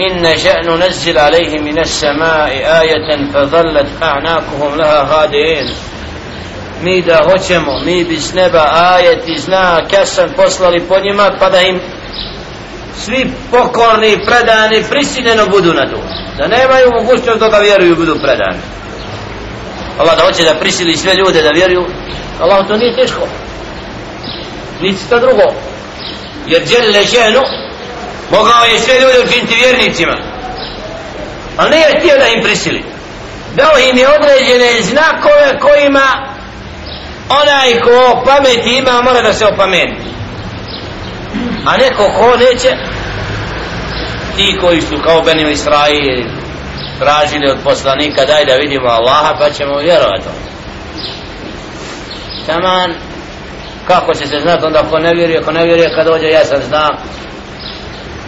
إن نشأ ننزل عليهم من السماء آية فظلت أعناقهم لها خادئين mi da hoćemo, mi bi s neba ajet i zna kesan poslali po njima pa da im svi pokorni, predani, prisiljeno budu na to. Da nemaju mogućnost da ga vjeruju budu predani. Allah da hoće da prisili sve ljude da vjeruju, Allah to nije teško. Niti to drugo. Jer djelile ženu, mogao je sve ljude učiniti vjernicima. Ali nije htio da im prisili. Dao im je određene znakove kojima onaj ko pameti ima mora da se opameni a neko ko neće ti koji su kao Benim Israil tražili od poslanika daj da vidimo Allaha pa ćemo vjerovati taman kako će se znati onda ko ne vjeruje ko ne vjeruje kad dođe ja sam znam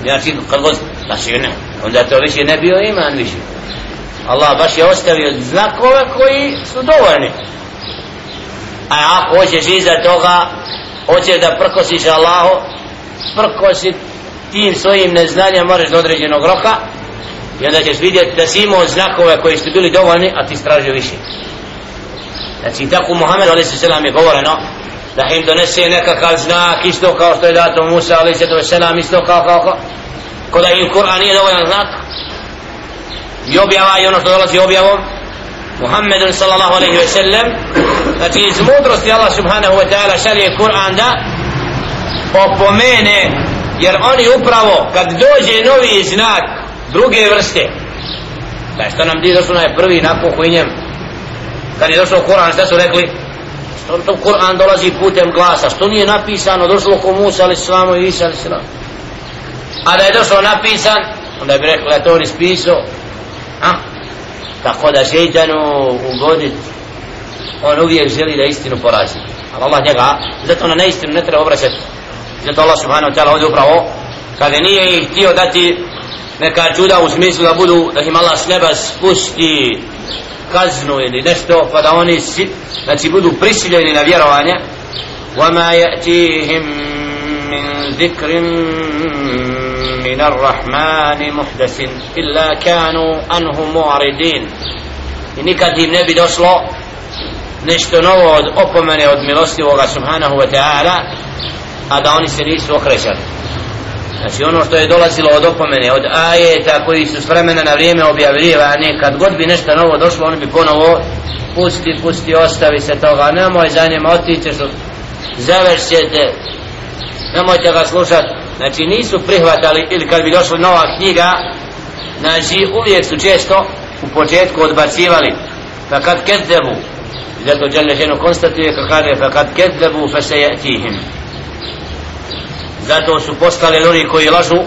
znači kad god znači ne onda to više ne bio iman više Allah baš je ostavio znakove koji su dovoljni a ako hoćeš iza toga hoćeš da prkosiš Allahu prkosi tim svojim neznanjem moraš do određenog roka i onda ćeš vidjeti da si imao znakove koji su bili dovoljni a ti stražio više znači tako Muhammed a.s. je govoreno da im donese nekakav znak isto kao što je dato Musa a.s. isto kao kao kao ko da im Kur'an nije dovoljan znak i objava i ono što dolazi objavom Muhammedun sallallahu alaihi ve sellem znači iz mudrosti Allah subhanahu wa ta'ala šalje Kur'an da opomene jer oni upravo kad dođe novi znak druge vrste da što nam di došlo na prvi nakon huinjem kad je došao Kur'an šta su rekli Kur'an dolazi putem glasa? Što nije napisano došlo ko Musa ali slamu i Isa ali slamu a da je došlo napisan onda bi rekli da to on ispisao. A? Tako da šeitanu ugodit on uvijek želi da istinu porazi. Ali Allah njega zato na neistinu ne treba obraćati. Zato Allah subhanahu wa ta'ala ovdje upravo kada nije ih htio dati neka čuda u smislu da budu da im Allah s neba spusti kaznu ili nešto pa da oni si, znači budu prisiljeni na vjerovanje وما يأتيهم من ذكر من الرحمن محدث إلا كانوا أنه معرضين i nikad im ne bi došlo nešto novo od opomene od milostivoga subhanahu wa ta'ala a da oni se nisu okrećali znači ono što je dolazilo od opomene od ajeta koji su s vremena na vrijeme objavljivani kad god bi nešto novo došlo oni bi ponovo pusti, pusti, ostavi se toga. Nemoj za njima otići što završite nemojte ga slušati znači nisu prihvatali ili kad bi došla nova knjiga znači uvijek su često u početku odbacivali. Pa kad kezdebu zato Đale ženo konstatuje kad kaže pa kad kezdebu fa se jatihim zato su postali oni koji lažu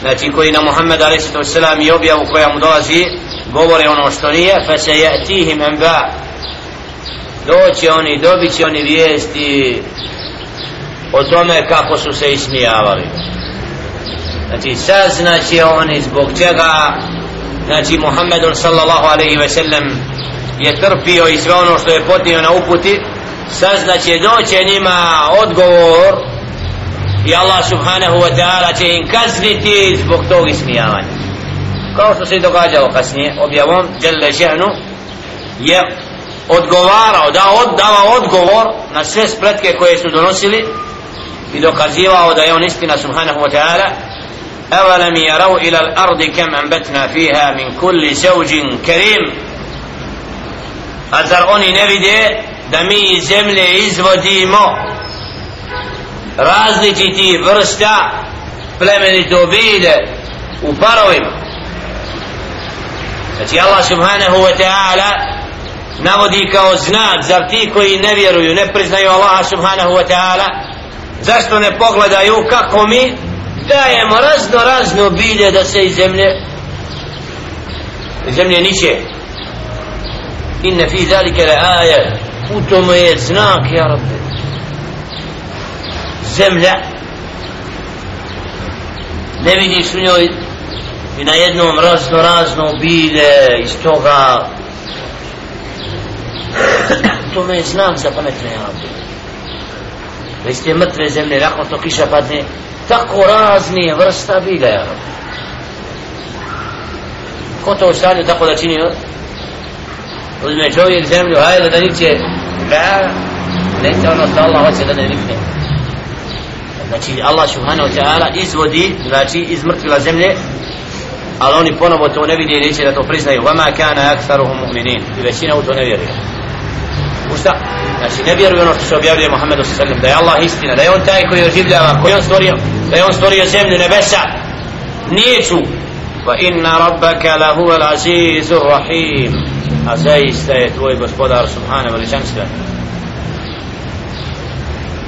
znači koji na Muhammed a.s. i objavu koja mu dolazi govore ono što nije fa se jatihim enba doće oni dobit će oni vijesti o tome kako su se ismijavali znači saznaće oni zbog čega znači Muhammedun sallallahu alaihi ve sellem je trpio i sve ono što je podnio na uputi saznaće doće njima odgovor i Allah subhanahu wa ta'ala će im kazniti zbog tog ismijavanja kao što se je događalo kasnije objavom Jelle Žehnu je odgovarao da oddava odgovor na sve spletke koje su donosili i dokazivao da je on istina subhanahu wa ta'ala أولم يروا إلى الأرض كم أنبتنا فيها من كل زوج كريم أزر أني نبدي دمي زملة izvodimo različiti vrsta plemenito bide u parovima. Znači Allah subhanahu wa ta'ala navodi kao znak za ti koji ne vjeruju ne priznaju Allah subhanahu wa ta'ala zašto ne pogledaju kako mi dajemo razno razno bilje da se iz zemlje iz zemlje niče? Inne fi zalike le aje u tome je znak ja rabbi zemlja ne vidiš u njoj i na jednom razno razno bilje iz toga. To je znak za pametne ja da iz te mrtve zemlje nakon to kiša padne tako razni vrsta bilja ko to u tako da čini uzme čovjek zemlju hajde da niče da se ono što Allah hoće da ne nikne znači Allah subhanahu wa ta'ala izvodi znači iz mrtvila zemlje ali oni ponovo to ne vidi i neće da to priznaju. Vama kana aksaruhum mu'minin. I većina u to ne vjeruje. U šta? znači ne vjeruje ono što se objavljuje Muhammedu sallam da je Allah istina da je on taj koji oživljava koji on stvorio da je on stvorio zemlju nebesa. Nijeću. Wa inna rabbaka lahu al azizu rahim. A zaista je tvoj gospodar subhanahu veličanstva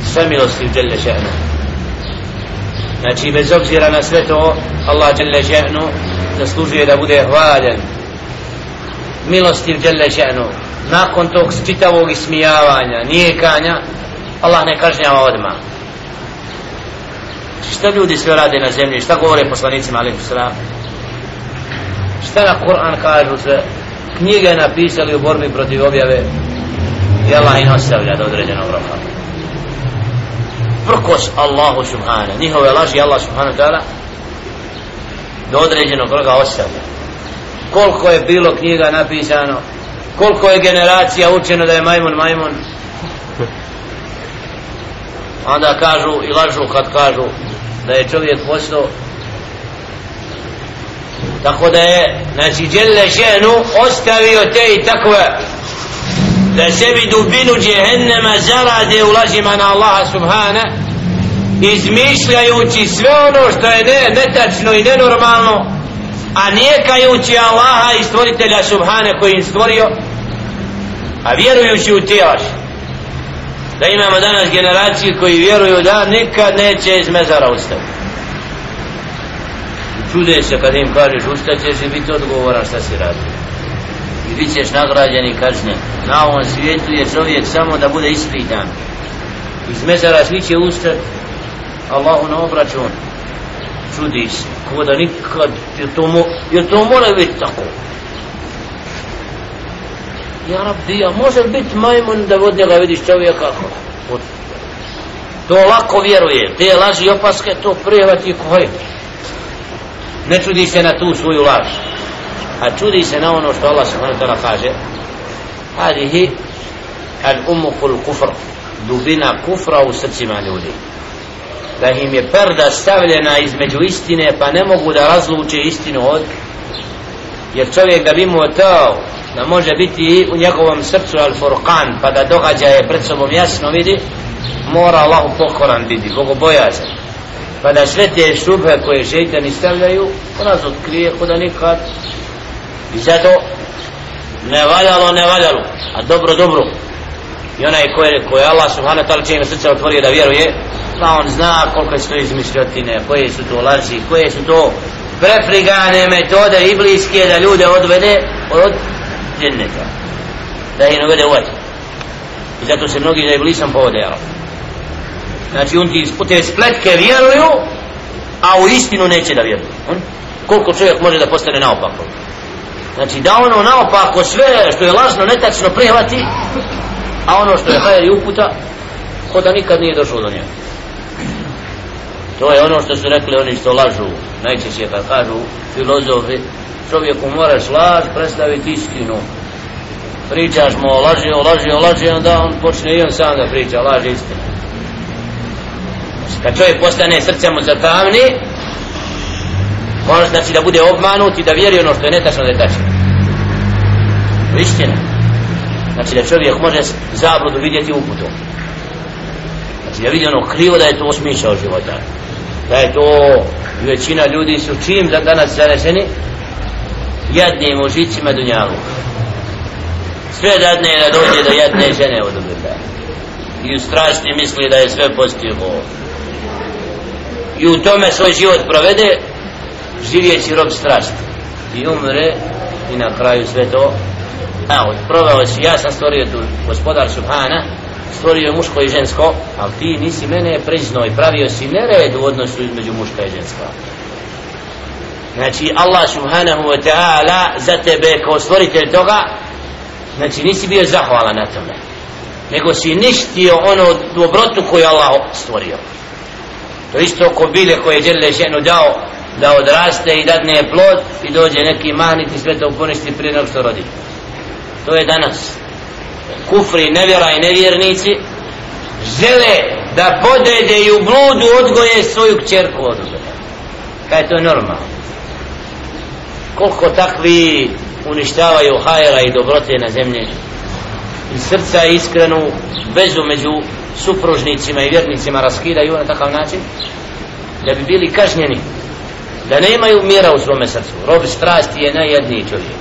sve milosti u djelje še'nu znači bez obzira na sve to Allah djelle še'nu zaslužuje da bude hvaljen. Milostiv djelle še'nu nakon tog čitavog ismijavanja nijekanja Allah ne kažnjava odmah. Šta ljudi sve rade na zemlji? Šta govore poslanicima alaihi sallam šta na Kur'an kažu sve? Knjige napisali u borbi protiv objave i Allah ih ostavlja do određenog roka prkos Allahu subhana njihove laži Allah subhana dala do određenog roga ostavlja. Koliko je bilo knjiga napisano koliko je generacija učeno da je majmun majmun. Onda kažu i lažu kad kažu da je čovjek postao. Tako da je znači djelle ženu ostavio te i takve da sebi dubinu džehennema zarade u lažima na Allaha subhana izmišljajući sve ono što je ne, netačno i nenormalno a nijekajući Allaha i stvoritelja subhana koji im stvorio a vjerujući u tijelaš da imamo danas generacije koji vjeruju da nikad neće iz mezara ustati. Čude se kad im kažeš ustaćeš i biti odgovoran šta si radi i bit ćeš nagrađen i kažnjen. Na ovom svijetu je čovjek samo da bude ispitan. Iz mezara svi će ustat Allahu na obračun. Čudi se. Ko da nikad. Je to, mo, je to mora biti tako? Ja rabbi, a može biti majmun da od njega vidiš čovjeka to lako vjeruje. Te laži opaske to prijevati koje ne čudi se na tu svoju laž a čudi se na ono što Allah subhanahu wa ta'ala kaže. Hadihi al umukul kufr dubina kufra u srcima ljudi. Da im je perda stavljena između istine pa ne mogu da razluče istinu od jer čovjek da bi mu to da može biti u njegovom srcu al furqan pa da događaje pred sobom jasno vidi mora Allahu pokoran biti bogobojazan pa da sve te šube koje šeitani stavljaju u nas otkrije kod nikad i zato ne valjalo, ne valjalo. A dobro, dobro. I onaj koje, koje Allah subhanahu ta'ala čije srce otvorio da vjeruje pa on zna koliko su to izmišljotine koje su to laži, koje su to prefrigane metode ibliske da ljude odvede od dženneta. Da ih ne u vatru. I zato se mnogi za iblisom povode jel? znači on ti te spletke vjeruju a u istinu neće da vjeruju. Hm? Koliko čovjek može da postane naopako? Znači da ono naopako sve što je lažno netačno prihvati a ono što je hajer i uputa ko da nikad nije došlo do njega. To je ono što su rekli oni što lažu. Najčešće kad kažu filozofi čovjeku moraš laž predstaviti istinu. Pričaš mu o laži, o laži, o laži onda on počne i on sam da priča laži istinu. Znači, kad čovjek postane srce mu zatamni može znači da bude obmanut i da vjeri ono što je netačno da je tačno. Istina. Znači da čovjek može zabludu vidjeti uputu znači da vidi ono krivo da je to smišao života. Da je to većina ljudi su čim za danas zaneseni jadnim užicima dunjalu. Sve dadne da dođe do jadne žene od ubila i u strasti misli da je sve postiglo i u tome svoj život provede živjeći rob strasti i umre i na kraju sve to. A proveo si ja sam stvorio tu gospodar Subhana stvorio muško i žensko ali ti nisi mene priznao i pravio si nered u odnosu između muška i ženska. Znači Allah subhanahu wa ta'ala za tebe kao stvoritelj toga znači nisi bio zahvalan na tome nego si ništio ono dobrotu koju Allah stvorio. To isto ko bile koje je Đerle ženu dao da odraste i dadne plod i dođe neki mahniti sve to poništi prije nego što rodi. To je danas. Kufri, nevjera i nevjernici žele da podede i u bludu odgoje svoju kćerku od kaj to je normalno? Koliko takvi uništavaju hajera i dobrote na zemlji? I srca iskrenu vezu među supružnicima i vjernicima raskidaju na takav način? Da bi bili kažnjeni? Da ne imaju mira u svome srcu. Rob strasti je najjedniji čovjek.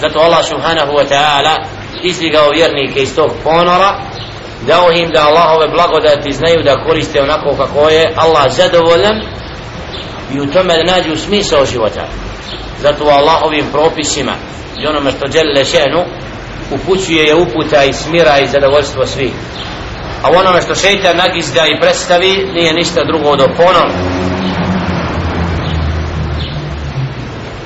Zato Allah subhanahu wa ta'ala izvigao vjernike iz tog ponora dao im da Allahove blagodati znaju da koriste onako kako je Allah zadovoljan i u tome da nađu smisao života. Zato Allahovim propisima i onome što žele šenu upućuje je uputa i smira i zadovoljstvo svih. A onome što šeitan nagizda i predstavi nije ništa drugo do ponora.